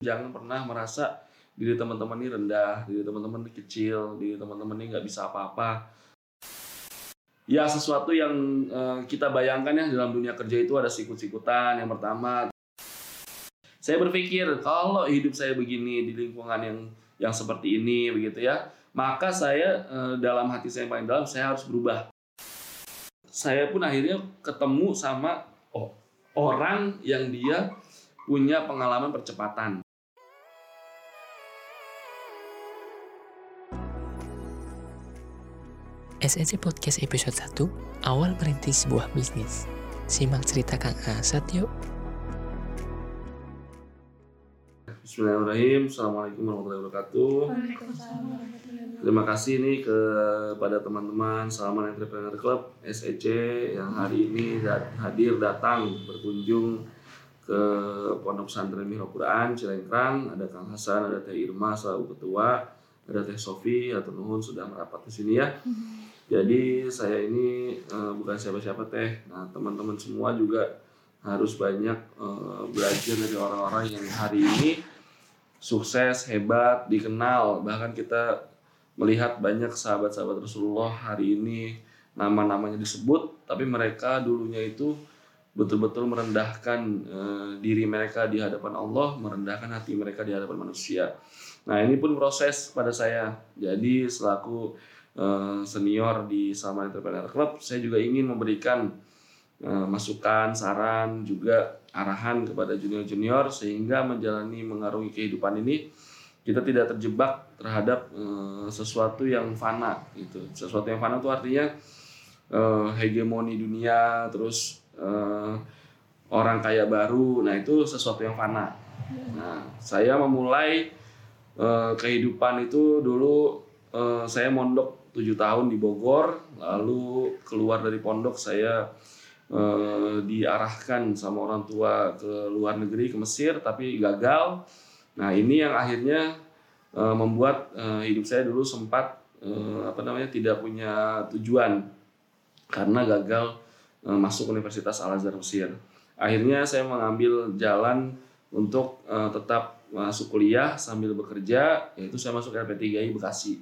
Jangan pernah merasa diri teman-teman ini rendah, diri teman-teman ini kecil, diri teman-teman ini nggak bisa apa-apa. Ya sesuatu yang uh, kita bayangkan ya dalam dunia kerja itu ada sikut-sikutan. Yang pertama, saya berpikir kalau hidup saya begini di lingkungan yang yang seperti ini begitu ya, maka saya uh, dalam hati saya yang paling dalam saya harus berubah. Saya pun akhirnya ketemu sama oh, orang yang dia punya pengalaman percepatan. SEC Podcast episode 1 Awal merintis sebuah bisnis. Simak cerita Kang Asad yuk. Bismillahirrahmanirrahim. Assalamualaikum warahmatullahi wabarakatuh. Terima kasih nih kepada teman-teman Salaman Entrepreneur Club SEC yang hari ini hadir datang berkunjung ke Pondok Pesantren Mihra Quran Cilengkrang. Ada Kang Hasan, ada Teh Irma selalu ketua, ada Teh Sofi atau Nuhun sudah merapat di sini ya. Jadi saya ini uh, bukan siapa-siapa teh. Nah teman-teman semua juga harus banyak uh, belajar dari orang-orang yang hari ini sukses, hebat, dikenal. Bahkan kita melihat banyak sahabat-sahabat Rasulullah hari ini nama-namanya disebut, tapi mereka dulunya itu betul-betul merendahkan uh, diri mereka di hadapan Allah, merendahkan hati mereka di hadapan manusia. Nah ini pun proses pada saya. Jadi selaku Eh, senior di Salman Entrepreneur Club, saya juga ingin memberikan uh, masukan, saran, juga arahan kepada junior-junior sehingga menjalani mengarungi kehidupan ini kita tidak terjebak terhadap uh, sesuatu yang fana gitu. Sesuatu yang fana itu artinya hegemoni dunia, terus orang kaya baru. Nah, itu sesuatu yang fana. Nah, saya memulai kehidupan itu dulu saya mondok tujuh tahun di Bogor lalu keluar dari pondok saya eh, diarahkan sama orang tua ke luar negeri ke Mesir tapi gagal. Nah ini yang akhirnya eh, membuat eh, hidup saya dulu sempat eh, apa namanya tidak punya tujuan. Karena gagal eh, masuk Universitas Al Azhar Mesir. Akhirnya saya mengambil jalan untuk eh, tetap masuk kuliah sambil bekerja yaitu saya masuk LP3I Bekasi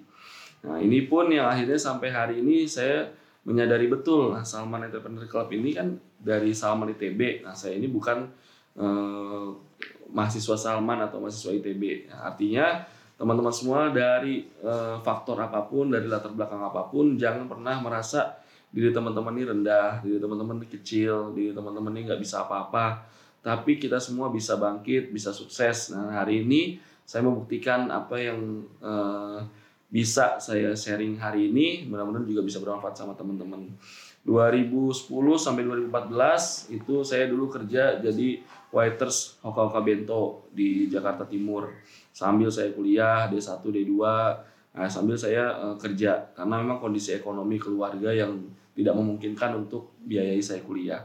Nah ini pun yang akhirnya sampai hari ini saya menyadari betul nah Salman Entrepreneur Club ini kan dari Salman ITB. Nah saya ini bukan eh, mahasiswa Salman atau mahasiswa ITB. Nah, artinya teman-teman semua dari eh, faktor apa pun, dari latar belakang apa pun, jangan pernah merasa diri teman-teman ini rendah, diri teman-teman ini kecil, diri teman-teman ini nggak bisa apa-apa. Tapi kita semua bisa bangkit, bisa sukses. Nah hari ini saya membuktikan apa yang eh, bisa saya sharing hari ini. Mudah-mudahan juga bisa bermanfaat sama teman-teman. 2010 sampai 2014 itu saya dulu kerja jadi waiters Hoka Hoka Bento di Jakarta Timur. Sambil saya kuliah D1 D2 nah, sambil saya uh, kerja. Karena memang kondisi ekonomi keluarga yang tidak memungkinkan untuk biayai saya kuliah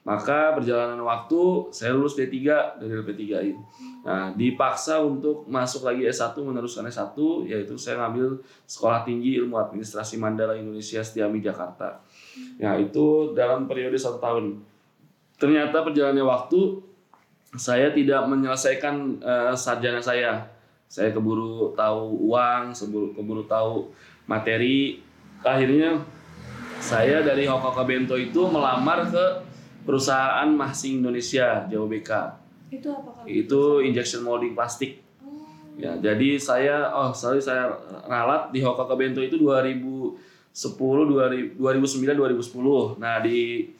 maka perjalanan waktu saya lulus D3 dari LP3 ini. Nah, dipaksa untuk masuk lagi S1 meneruskan S1 yaitu saya ngambil Sekolah Tinggi Ilmu Administrasi Mandala Indonesia Setiami Jakarta. Nah, itu dalam periode satu tahun. Ternyata perjalanannya waktu saya tidak menyelesaikan uh, sarjana saya. Saya keburu tahu uang, keburu tahu materi. Akhirnya saya dari Hokoka Bento itu melamar ke perusahaan Mahsing Indonesia Jawa BK. Itu apa Itu injection molding plastik. Oh. Ya, jadi saya oh sorry saya ralat di Hoka Bento itu 2010 2009 2010. Nah, di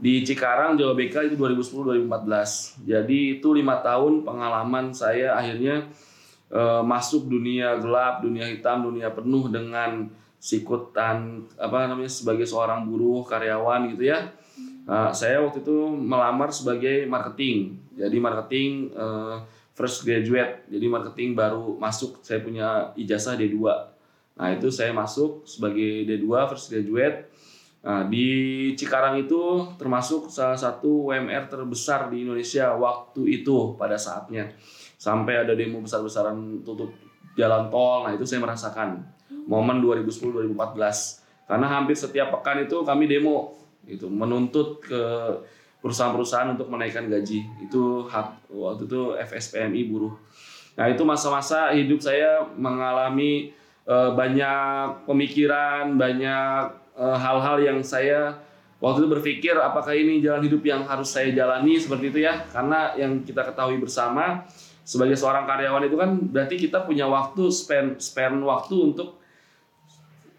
di Cikarang Jawa BK itu 2010 2014. Jadi itu lima tahun pengalaman saya akhirnya uh, masuk dunia gelap, dunia hitam, dunia penuh dengan sikutan apa namanya sebagai seorang buruh karyawan gitu ya Uh, saya waktu itu melamar sebagai marketing. Jadi marketing uh, first graduate. Jadi marketing baru masuk. Saya punya ijazah D2. Nah, itu saya masuk sebagai D2 first graduate. Nah, di Cikarang itu termasuk salah satu UMR terbesar di Indonesia waktu itu pada saatnya. Sampai ada demo besar-besaran tutup jalan tol. Nah, itu saya merasakan momen 2010-2014. Karena hampir setiap pekan itu kami demo itu menuntut ke perusahaan-perusahaan untuk menaikkan gaji. Itu hak waktu itu FSPMI buruh. Nah, itu masa-masa hidup saya mengalami uh, banyak pemikiran, banyak uh, hal-hal yang saya waktu itu berpikir apakah ini jalan hidup yang harus saya jalani seperti itu ya. Karena yang kita ketahui bersama sebagai seorang karyawan itu kan berarti kita punya waktu spend spend waktu untuk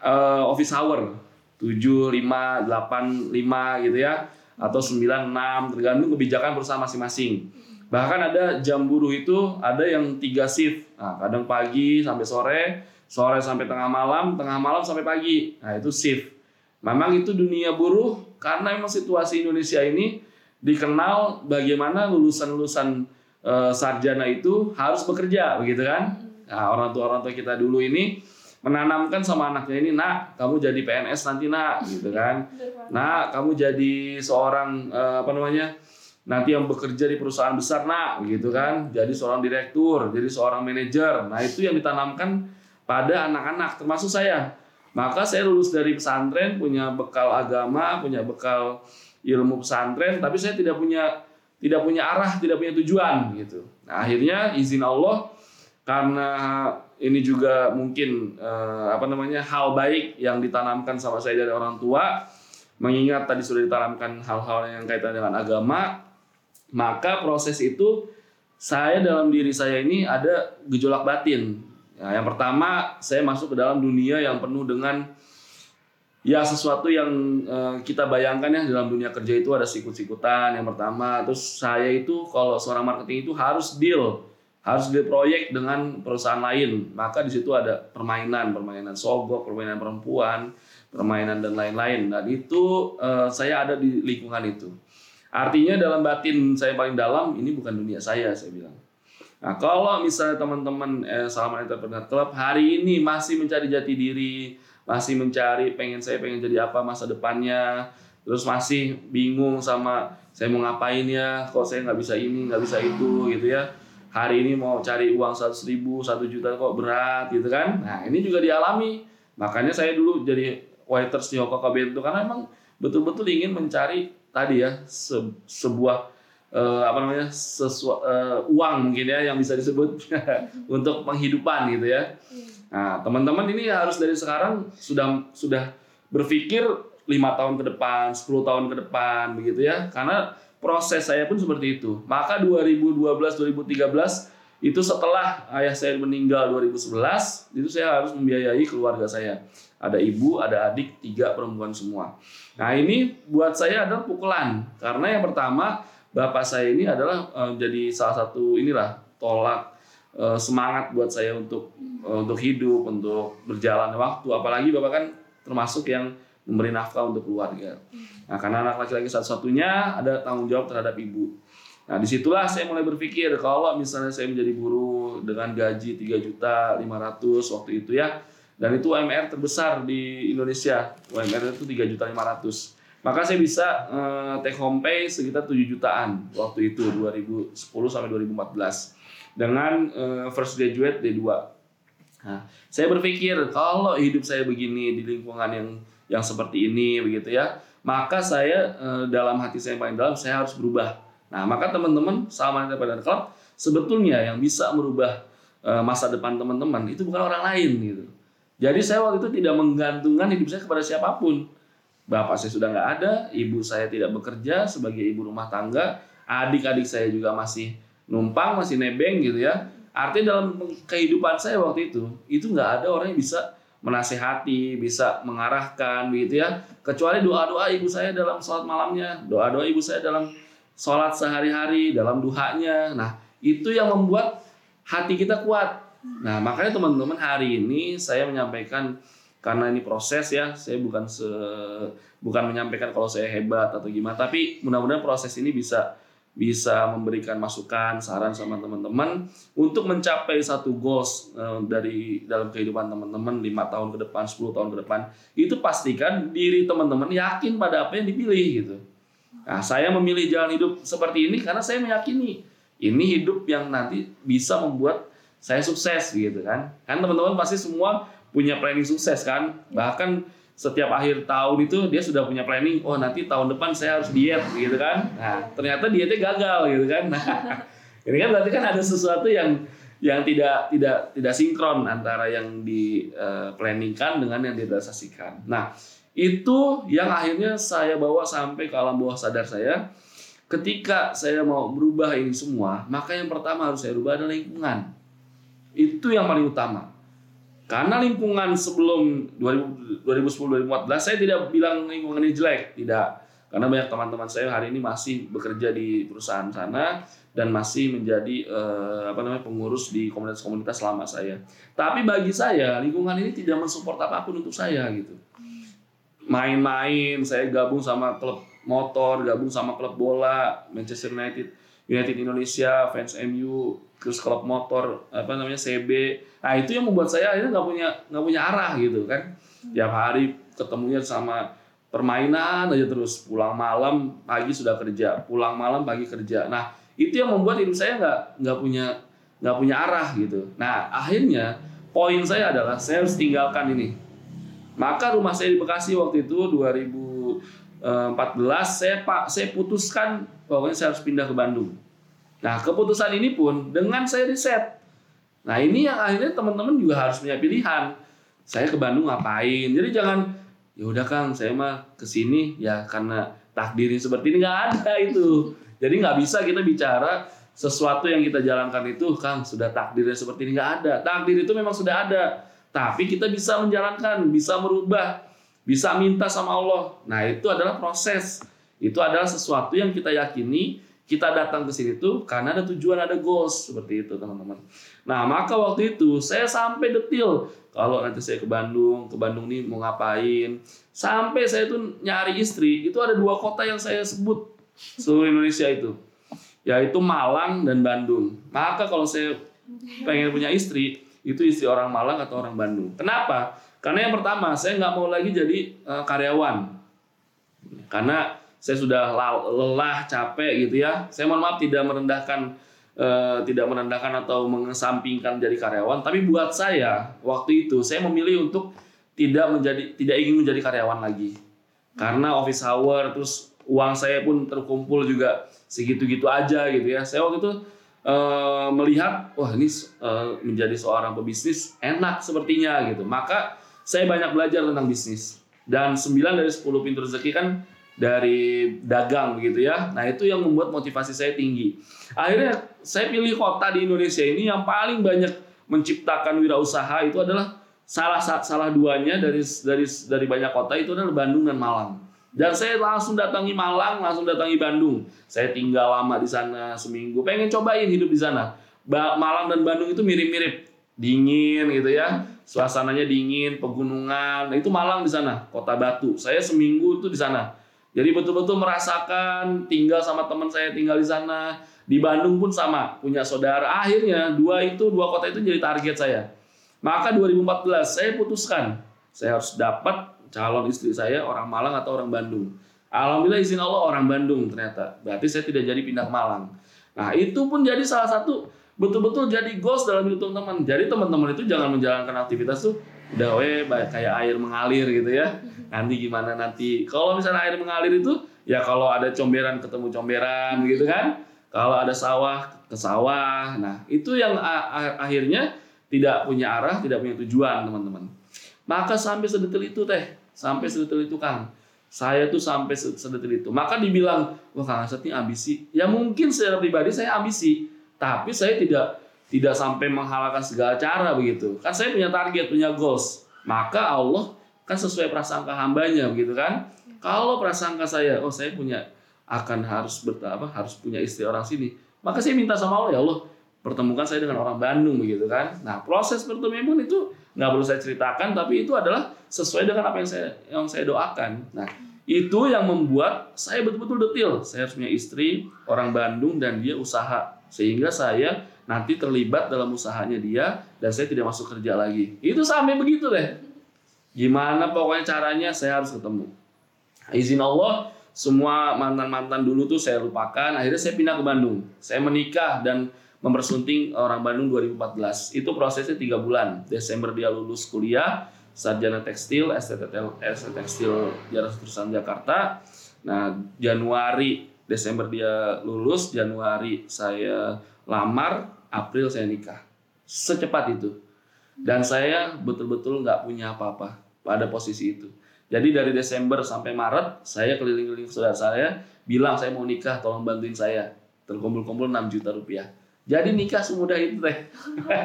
uh, office hour 7, 5, 8, 5 gitu ya atau 9, 6 tergantung kebijakan perusahaan masing-masing. Bahkan ada jam buruh itu ada yang tiga shift. Nah, kadang pagi sampai sore, sore sampai tengah malam, tengah malam sampai pagi. Nah, itu shift. Memang itu dunia buruh karena memang situasi Indonesia ini dikenal bagaimana lulusan-lulusan e, sarjana itu harus bekerja, begitu kan? Nah, orang tua orang tua kita dulu ini menanamkan sama anaknya ini nak kamu jadi PNS nanti nak gitu kan. Nak kamu jadi seorang uh, apa namanya nanti yang bekerja di perusahaan besar nak gitu kan. Jadi seorang direktur jadi seorang manajer. Nah itu yang ditanamkan pada anak-anak termasuk saya. Maka saya lulus dari pesantren punya bekal agama punya bekal ilmu pesantren tapi saya tidak punya tidak punya arah tidak punya tujuan gitu. Nah akhirnya izin Allah karena ini juga mungkin uh, apa namanya hal baik yang ditanamkan sama saya dari orang tua. Mengingat tadi sudah ditanamkan hal-hal yang kaitan dengan agama maka proses itu saya dalam diri saya ini ada gejolak batin. Ya, yang pertama saya masuk ke dalam dunia yang penuh dengan ya sesuatu yang uh, kita bayangkan ya dalam dunia kerja itu ada sikut-sikutan yang pertama. Terus saya itu kalau seorang marketing itu harus deal harus di proyek dengan perusahaan lain. Maka di situ ada permainan permainan sogok permainan perempuan permainan dan lain-lain. Dan itu uh, saya ada di lingkungan itu. Artinya dalam batin saya paling dalam ini bukan dunia saya saya bilang. Nah kalau misalnya teman-teman eh, Salaman Entrepreneur Club hari ini masih mencari jati diri masih mencari pengen saya pengen jadi apa masa depannya terus masih bingung sama saya mau ngapain ya kok saya nggak bisa ini nggak bisa itu gitu ya hari ini mau cari uang seratus ribu satu juta kok berat gitu kan? Nah ini juga dialami. Makanya saya dulu jadi waiters di Hokkaido Bento karena emang betul-betul ingin mencari tadi ya se sebuah uh, apa namanya sesu uh, uang mungkin ya yang bisa disebut untuk penghidupan gitu ya. Nah teman-teman ini harus dari sekarang sudah sudah berpikir lima tahun ke depan 10 tahun ke depan begitu ya. Karena proses saya pun seperti itu. Maka 2012 2013 itu setelah ayah saya meninggal 2011 itu saya harus membiayai keluarga saya. Ada ibu, ada adik, tiga perempuan semua. Nah ini buat saya adalah pukulan karena yang pertama bapak saya ini adalah uh, jadi salah satu inilah tolak uh, semangat buat saya untuk uh, untuk hidup, untuk berjalan waktu. Apalagi bapak kan termasuk yang memberi nafkah untuk keluarga. Nah, karena anak laki-laki satu-satunya ada tanggung jawab terhadap ibu. Nah, di situlah saya mulai berpikir kalau misalnya saya menjadi buruh dengan gaji 3 juta 500 waktu itu ya, dan itu UMR terbesar di Indonesia. UMR itu 3 juta 500. Maka saya bisa uh, take home pay sekitar 7 jutaan waktu itu 2010 sampai 2014 dengan uh, first graduate D2. Nah, saya berpikir kalau hidup saya begini di lingkungan yang yang seperti ini begitu ya, maka saya eh, dalam hati saya yang paling dalam saya harus berubah. Nah, maka teman-teman sama pada Club sebetulnya yang bisa merubah eh, masa depan teman-teman itu bukan orang lain gitu. Jadi saya waktu itu tidak menggantungkan hidup saya kepada siapa pun. Bapak saya sudah nggak ada, ibu saya tidak bekerja sebagai ibu rumah tangga, adik-adik saya juga masih numpang, masih nebeng gitu ya. Artinya dalam kehidupan saya waktu itu, itu nggak ada orang yang bisa menasehati, bisa mengarahkan begitu ya. Kecuali doa-doa ibu saya dalam sholat malamnya, doa-doa ibu saya dalam sholat sehari-hari, dalam duhanya. Nah, itu yang membuat hati kita kuat. Nah, makanya teman-teman hari ini saya menyampaikan karena ini proses ya, saya bukan se bukan menyampaikan kalau saya hebat atau gimana, tapi mudah-mudahan proses ini bisa bisa memberikan masukan, saran sama teman-teman untuk mencapai satu goals uh, dari dalam kehidupan teman-teman lima tahun ke depan, 10 tahun ke depan. Itu pastikan diri teman-teman yakin pada apa yang dipilih gitu. Nah, saya memilih jalan hidup seperti ini karena saya meyakini ini hidup yang nanti bisa membuat saya sukses gitu kan. Kan teman-teman pasti semua punya planning sukses kan. Bahkan setiap akhir tahun itu dia sudah punya planning oh nanti tahun depan saya harus diet gitu kan. Nah. Ternyata dietnya gagal gitu kan. Nah ini kan berarti kan ada sesuatu yang yang tidak tidak tidak sinkron antara yang di uh, planningkan dengan yang direalisasikan nah itu yang akhirnya saya bawa sampai ke alam bawah sadar saya. Ketika saya mau berubah ini semua maka yang pertama harus saya rubah adalah lingkungan. Itu yang paling utama karena lingkungan sebelum 2010-2014 saya tidak bilang lingkungan ini jelek, tidak. Karena banyak teman-teman saya hari ini masih bekerja di perusahaan sana dan masih menjadi eh, apa namanya pengurus di komunitas-komunitas selama saya. Tapi bagi saya lingkungan ini tidak mensupport apa pun untuk saya gitu. Main-main, saya gabung sama klub motor, gabung sama klub bola, Manchester United, United Indonesia, fans MU, terus klub motor apa namanya CB nah itu yang membuat saya akhirnya nggak punya nggak punya arah gitu kan. Tiap hari ketemunya sama permainan aja terus. Pulang malam pagi sudah kerja. Pulang malam pagi kerja. Nah itu yang membuat hidup saya nggak nggak punya nggak punya arah gitu. Nah akhirnya poin saya adalah saya harus tinggalkan ini. Maka rumah saya di Bekasi waktu itu 2014 saya pak saya putuskan pokoknya saya harus pindah ke Bandung Nah, keputusan ini pun dengan saya riset. Nah, ini yang akhirnya teman-teman juga harus punya pilihan. Saya ke Bandung ngapain? Jadi jangan ya udah Kang, saya mah ke sini ya karena takdirnya seperti ini nggak ada itu. Jadi nggak bisa kita bicara sesuatu yang kita jalankan itu Kang sudah takdirnya seperti ini nggak ada. Takdir itu memang sudah ada, tapi kita bisa menjalankan, bisa merubah, bisa minta sama Allah. Nah, itu adalah proses. Itu adalah sesuatu yang kita yakini kita datang ke sini tuh karena ada tujuan, ada goals seperti itu teman-teman. Nah maka waktu itu saya sampai detil kalau nanti saya ke Bandung, ke Bandung nih mau ngapain. Sampai saya tuh nyari istri itu ada dua kota yang saya sebut seluruh Indonesia itu, yaitu Malang dan Bandung. Maka kalau saya pengen punya istri itu istri orang Malang atau orang Bandung. Kenapa? Karena yang pertama saya nggak mau lagi jadi uh, karyawan. Karena saya sudah lelah, capek gitu ya. Saya mohon maaf tidak merendahkan uh, tidak merendahkan atau mengesampingkan jadi karyawan, tapi buat saya waktu itu saya memilih untuk tidak menjadi tidak ingin menjadi karyawan lagi. Karena office hour terus uang saya pun terkumpul juga segitu-gitu aja gitu ya. Saya waktu itu uh, melihat wah ini uh, menjadi seorang pebisnis enak sepertinya gitu. Maka saya banyak belajar tentang bisnis. Dan 9 dari 10 pintu rezeki kan dari dagang begitu ya. Nah itu yang membuat motivasi saya tinggi. Akhirnya saya pilih kota di Indonesia ini yang paling banyak menciptakan wirausaha itu adalah salah salah duanya dari dari dari banyak kota itu adalah Bandung dan Malang. Dan saya langsung datangi Malang, langsung datangi Bandung. Saya tinggal lama di sana seminggu, pengen cobain hidup di sana. Malang dan Bandung itu mirip-mirip, dingin gitu ya, suasananya dingin, pegunungan. Nah, itu Malang di sana, kota Batu. Saya seminggu itu di sana jadi betul-betul merasakan tinggal sama teman saya tinggal di sana. Di Bandung pun sama, punya saudara. Akhirnya dua itu, dua kota itu jadi target saya. Maka 2014 saya putuskan, saya harus dapat calon istri saya orang Malang atau orang Bandung. Alhamdulillah izin Allah orang Bandung ternyata. Berarti saya tidak jadi pindah ke Malang. Nah itu pun jadi salah satu betul-betul jadi goals dalam hidup teman-teman. Jadi teman-teman itu jangan menjalankan aktivitas tuh udah we kayak air mengalir gitu ya. Nanti gimana nanti? Kalau misalnya air mengalir itu ya kalau ada comberan ketemu comberan gitu kan. Kalau ada sawah ke sawah. Nah itu yang akhirnya tidak punya arah tidak punya tujuan teman-teman. Maka sampai sedetil itu teh. Sampai sedetil itu kang. Saya tuh sampai sedetil itu. Maka dibilang wah kang Asep ambisi. Ya mungkin secara pribadi saya ambisi. Tapi saya tidak tidak sampai menghalalkan segala cara begitu. Kan saya punya target, punya goals. Maka Allah kan sesuai prasangka hambanya begitu kan. Kalau prasangka saya, oh saya punya akan harus bertapa harus punya istri orang sini. Maka saya minta sama Allah ya Allah pertemukan saya dengan orang Bandung begitu kan. Nah proses pertemuan pun itu nggak perlu saya ceritakan, tapi itu adalah sesuai dengan apa yang saya yang saya doakan. Nah itu yang membuat saya betul-betul detil. Saya harus punya istri orang Bandung dan dia usaha sehingga saya nanti terlibat dalam usahanya dia dan saya tidak masuk kerja lagi. Itu sampai begitu deh. Gimana pokoknya caranya saya harus ketemu. Izin Allah, semua mantan-mantan dulu tuh saya lupakan. Akhirnya saya pindah ke Bandung. Saya menikah dan mempersunting orang Bandung 2014. Itu prosesnya tiga bulan. Desember dia lulus kuliah, sarjana tekstil STTL ST Tekstil Jarak Terusan Jakarta. Nah, Januari Desember dia lulus, Januari saya lamar, April saya nikah. Secepat itu. Dan saya betul-betul nggak punya apa-apa pada posisi itu. Jadi dari Desember sampai Maret, saya keliling-keliling saudara saya, bilang saya mau nikah, tolong bantuin saya. Terkumpul-kumpul 6 juta rupiah. Jadi nikah semudah itu teh.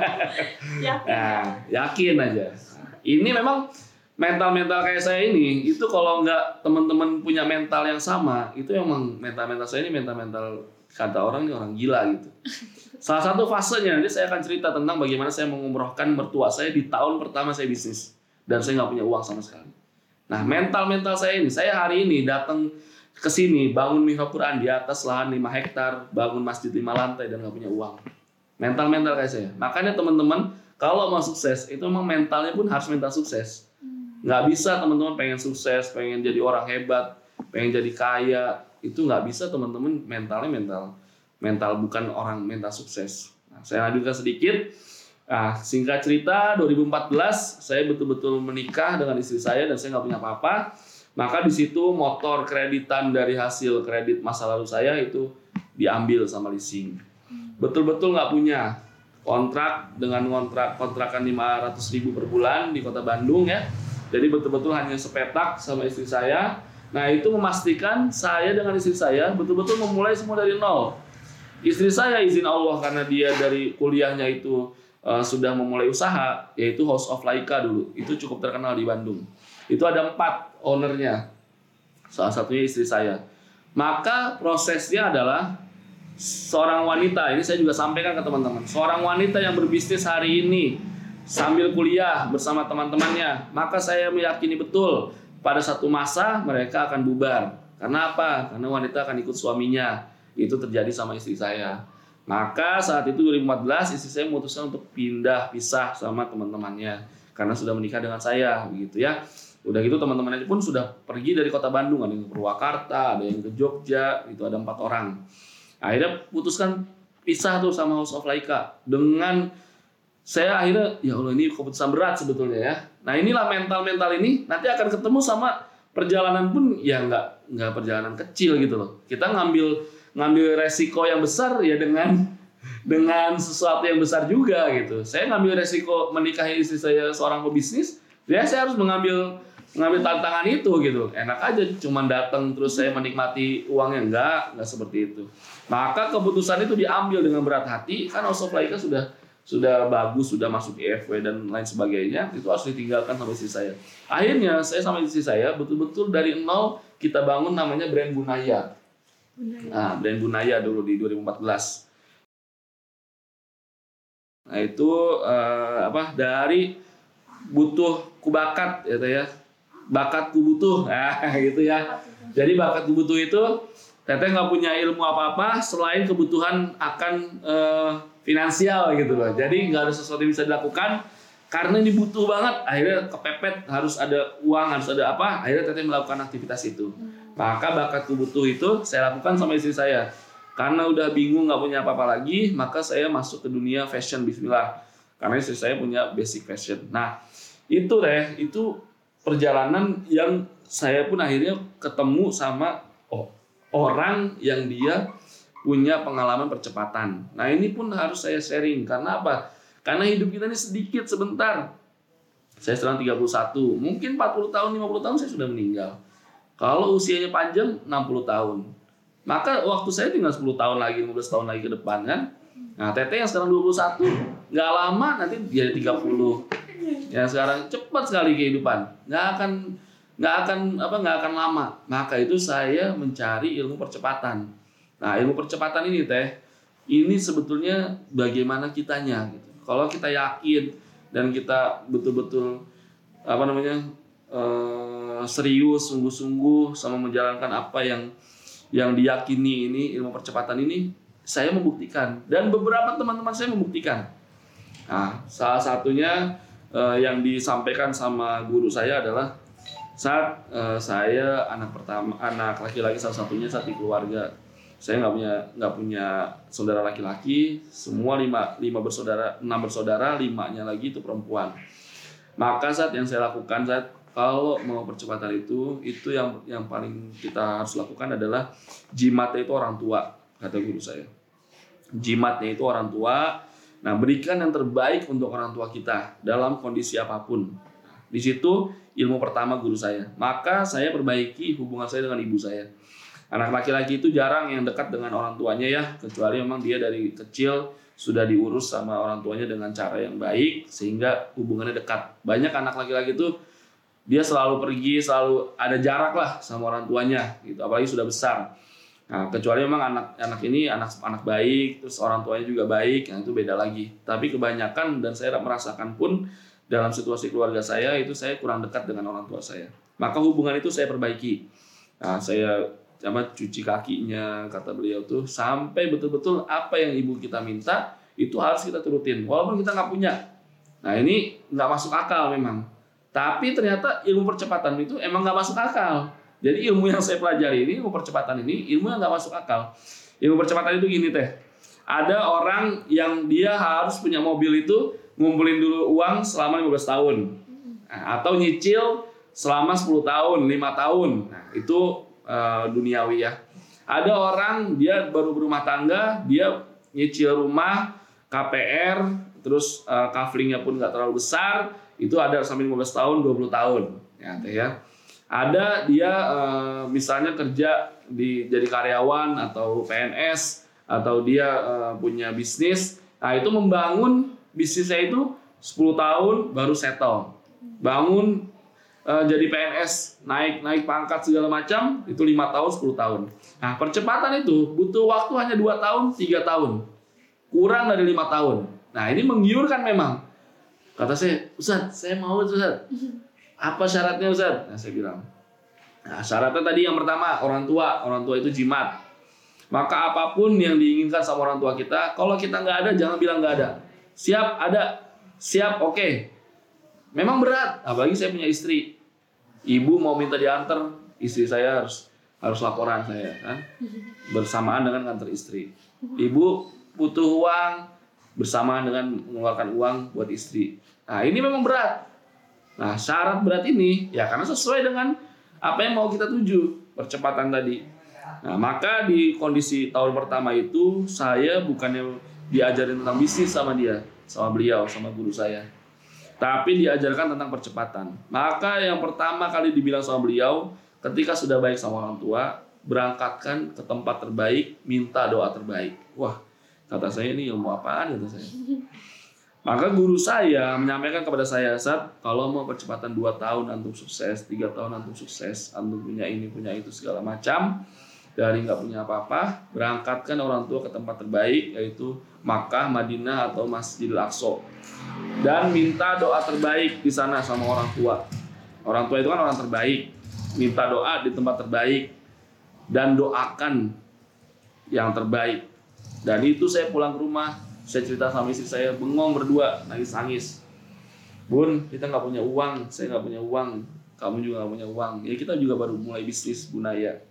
Yakin. Nah, yakin aja. Ini memang mental-mental kayak saya ini, itu kalau nggak teman-teman punya mental yang sama, itu emang mental-mental saya ini mental-mental kata orang ini orang gila gitu. Salah satu fasenya nanti saya akan cerita tentang bagaimana saya mengumrohkan mertua saya di tahun pertama saya bisnis dan saya nggak punya uang sama sekali. Nah mental-mental saya ini, saya hari ini datang ke sini bangun mihrab Quran di atas lahan 5 hektar, bangun masjid 5 lantai dan nggak punya uang. Mental-mental kayak saya. Makanya teman-teman kalau mau sukses itu memang mentalnya pun harus mental sukses. Nggak bisa teman-teman pengen sukses, pengen jadi orang hebat, pengen jadi kaya, itu nggak bisa teman-teman mentalnya mental mental bukan orang mental sukses. Nah, saya lanjutkan sedikit. Nah, singkat cerita 2014 saya betul-betul menikah dengan istri saya dan saya nggak punya apa-apa. Maka di situ motor kreditan dari hasil kredit masa lalu saya itu diambil sama leasing. Betul-betul nggak punya kontrak dengan kontrak kontrakan 500 ribu per bulan di kota Bandung ya. Jadi betul-betul hanya sepetak sama istri saya. Nah itu memastikan saya dengan istri saya betul-betul memulai semua dari nol. Istri saya izin Allah karena dia dari kuliahnya itu uh, sudah memulai usaha, yaitu House of Laika dulu. Itu cukup terkenal di Bandung. Itu ada empat ownernya. Salah satunya istri saya. Maka prosesnya adalah seorang wanita, ini saya juga sampaikan ke teman-teman. Seorang wanita yang berbisnis hari ini sambil kuliah bersama teman-temannya, maka saya meyakini betul pada satu masa mereka akan bubar. Karena apa? Karena wanita akan ikut suaminya itu terjadi sama istri saya. Maka saat itu 2014 istri saya memutuskan untuk pindah pisah sama teman-temannya karena sudah menikah dengan saya begitu ya. Udah gitu teman-temannya pun sudah pergi dari kota Bandung, ada yang ke Purwakarta, ada yang ke Jogja, itu ada empat orang. Akhirnya putuskan pisah tuh sama House of Laika dengan saya akhirnya ya Allah ini keputusan berat sebetulnya ya. Nah inilah mental-mental ini nanti akan ketemu sama perjalanan pun ya nggak nggak perjalanan kecil gitu loh. Kita ngambil ngambil resiko yang besar ya dengan dengan sesuatu yang besar juga gitu. Saya ngambil resiko menikahi istri saya seorang pebisnis, ya saya harus mengambil mengambil tantangan itu gitu. Enak aja cuman datang terus saya menikmati uangnya enggak, enggak seperti itu. Maka keputusan itu diambil dengan berat hati kan House of Laika sudah sudah bagus, sudah masuk IFW dan lain sebagainya, itu harus ditinggalkan sama istri saya. Akhirnya saya sama istri saya betul-betul dari nol kita bangun namanya brand Bunaya. Nah, brand Bunaya dulu di 2014. Nah, itu uh, apa dari butuh kubakat ya ya. Bakat ku butuh. Nah, gitu ya. Jadi bakat ku butuh itu Teteh nggak punya ilmu apa-apa selain kebutuhan akan uh, finansial gitu loh. Jadi nggak ada sesuatu yang bisa dilakukan karena ini butuh banget. Akhirnya kepepet harus ada uang, harus ada apa. Akhirnya Teteh melakukan aktivitas itu. Maka bakat butuh itu saya lakukan sama istri saya. Karena udah bingung nggak punya apa-apa lagi, maka saya masuk ke dunia fashion Bismillah. Karena istri saya punya basic fashion. Nah itu deh, itu perjalanan yang saya pun akhirnya ketemu sama orang yang dia punya pengalaman percepatan. Nah ini pun harus saya sharing. Karena apa? Karena hidup kita ini sedikit sebentar. Saya sekarang 31, mungkin 40 tahun, 50 tahun saya sudah meninggal. Kalau usianya panjang 60 tahun. Maka waktu saya tinggal 10 tahun lagi, 15 tahun lagi ke depan kan. Nah, Tete yang sekarang 21, nggak lama nanti dia 30. Ya sekarang cepat sekali kehidupan. Nggak akan nggak akan apa nggak akan lama. Maka itu saya mencari ilmu percepatan. Nah, ilmu percepatan ini teh ini sebetulnya bagaimana kitanya gitu. Kalau kita yakin dan kita betul-betul apa namanya eh, serius, sungguh-sungguh sama menjalankan apa yang yang diyakini ini ilmu percepatan ini, saya membuktikan dan beberapa teman-teman saya membuktikan. Nah, salah satunya eh, yang disampaikan sama guru saya adalah saat eh, saya anak pertama, anak laki-laki salah satunya saat di keluarga saya nggak punya nggak punya saudara laki-laki semua lima lima bersaudara enam bersaudara limanya lagi itu perempuan Maka saat yang saya lakukan saat kalau mau percepatan itu, itu yang yang paling kita harus lakukan adalah jimatnya itu orang tua, kata guru saya. Jimatnya itu orang tua. Nah, berikan yang terbaik untuk orang tua kita dalam kondisi apa pun. Di situ ilmu pertama guru saya. Maka saya perbaiki hubungan saya dengan ibu saya. Anak laki-laki itu jarang yang dekat dengan orang tuanya ya, kecuali memang dia dari kecil sudah diurus sama orang tuanya dengan cara yang baik sehingga hubungannya dekat. Banyak anak laki-laki itu dia selalu pergi, selalu ada jarak lah sama orang tuanya gitu, apalagi sudah besar. Nah, kecuali memang anak-anak ini anak anak baik, terus orang tuanya juga baik, yang itu beda lagi. Tapi kebanyakan dan saya merasakan pun dalam situasi keluarga saya itu saya kurang dekat dengan orang tua saya. Maka hubungan itu saya perbaiki. Nah, saya apa cuci kakinya kata beliau tuh. Sampai betul-betul apa yang ibu kita minta itu harus kita turutin walaupun kita nggak punya. Nah ini nggak masuk akal memang. Tapi ternyata ilmu percepatan itu emang nggak masuk akal. Jadi ilmu yang saya pelajari ini ilmu percepatan ini ilmu yang nggak masuk akal. Ilmu percepatan itu gini teh. Ada orang yang dia harus punya mobil itu ngumpulin dulu uang selama 15 tahun. Nah, atau nyicil selama 10 tahun 5 tahun. Nah itu uh, duniawi ya. Ada orang dia baru berumah tangga, dia nyicil rumah, KPR, terus uh, kaflingnya pun nggak terlalu besar, itu ada sampai 15 tahun, 20 tahun, ya teh ya. Ada dia uh, misalnya kerja di jadi karyawan atau PNS atau dia uh, punya bisnis, nah itu membangun bisnisnya itu 10 tahun baru settle. Bangun uh, jadi PNS naik naik pangkat segala macam itu lima tahun 10 tahun. Nah percepatan itu butuh waktu hanya dua tahun tiga tahun kurang dari lima tahun. Nah ini menggiurkan memang. Kata saya, Ustaz, saya mau Ustaz. Apa syaratnya Ustaz? Nah saya bilang, nah syaratnya tadi yang pertama orang tua, orang tua itu jimat. Maka apa pun yang diinginkan sama orang tua kita, kalau kita nggak ada jangan bilang nggak ada. Siap ada, siap oke. Okay. Memang berat, apalagi saya punya istri ibu mau minta diantar istri saya harus harus laporan saya kan? Bersamaan dengan kantor istri. Ibu butuh uang bersamaan dengan mengeluarkan uang buat istri. Nah ini memang berat. Nah syarat berat ini ya karena sesuai dengan apa yang mau kita tuju percepatan tadi. Nah maka di kondisi tahun pertama itu saya bukannya diajarin tentang bisnis sama dia sama beliau sama guru saya tapi diajarkan tentang percepatan. Maka yang pertama kali dibilang sama beliau, ketika sudah baik sama orang tua, berangkatkan ke tempat terbaik, minta doa terbaik. Wah, kata saya ini ilmu apaan kata saya. Maka guru saya menyampaikan kepada saya saat kalau mau percepatan 2 tahun antum sukses, tiga tahun antum sukses, antum punya ini punya itu segala macam, dari nggak punya apa-apa, berangkatkan orang tua ke tempat terbaik yaitu Makkah, Madinah atau Masjidil Aqsa dan minta doa terbaik di sana sama orang tua. Orang tua itu kan orang terbaik. Minta doa di tempat terbaik dan doakan yang terbaik. Dan itu saya pulang ke rumah, saya cerita sama istri saya, bengong berdua, nangis-nangis. Bun, kita nggak punya uang, saya nggak punya uang, kamu juga nggak punya uang. Ya kita juga baru mulai bisnis bunaya.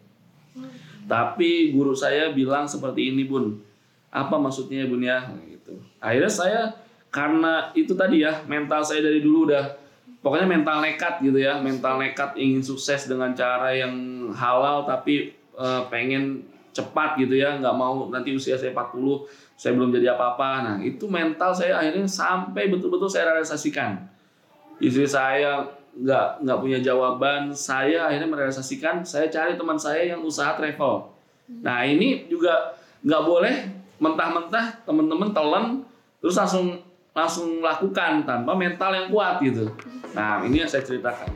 Tapi guru saya bilang seperti ini bun, apa maksudnya bun ya? Gitu. Akhirnya saya karena itu tadi ya mental saya dari dulu udah pokoknya mental nekat gitu ya mental nekat ingin sukses dengan cara yang halal tapi uh, pengen cepat gitu ya nggak mau nanti usia saya 40 saya belum jadi apa-apa nah itu mental saya akhirnya sampai betul-betul saya realisasikan istri saya nggak nggak punya jawaban saya akhirnya merealisasikan saya cari teman saya yang usaha travel nah ini juga nggak boleh mentah-mentah teman-teman telan terus langsung langsung lakukan tanpa mental yang kuat gitu. Nah ini yang saya ceritakan.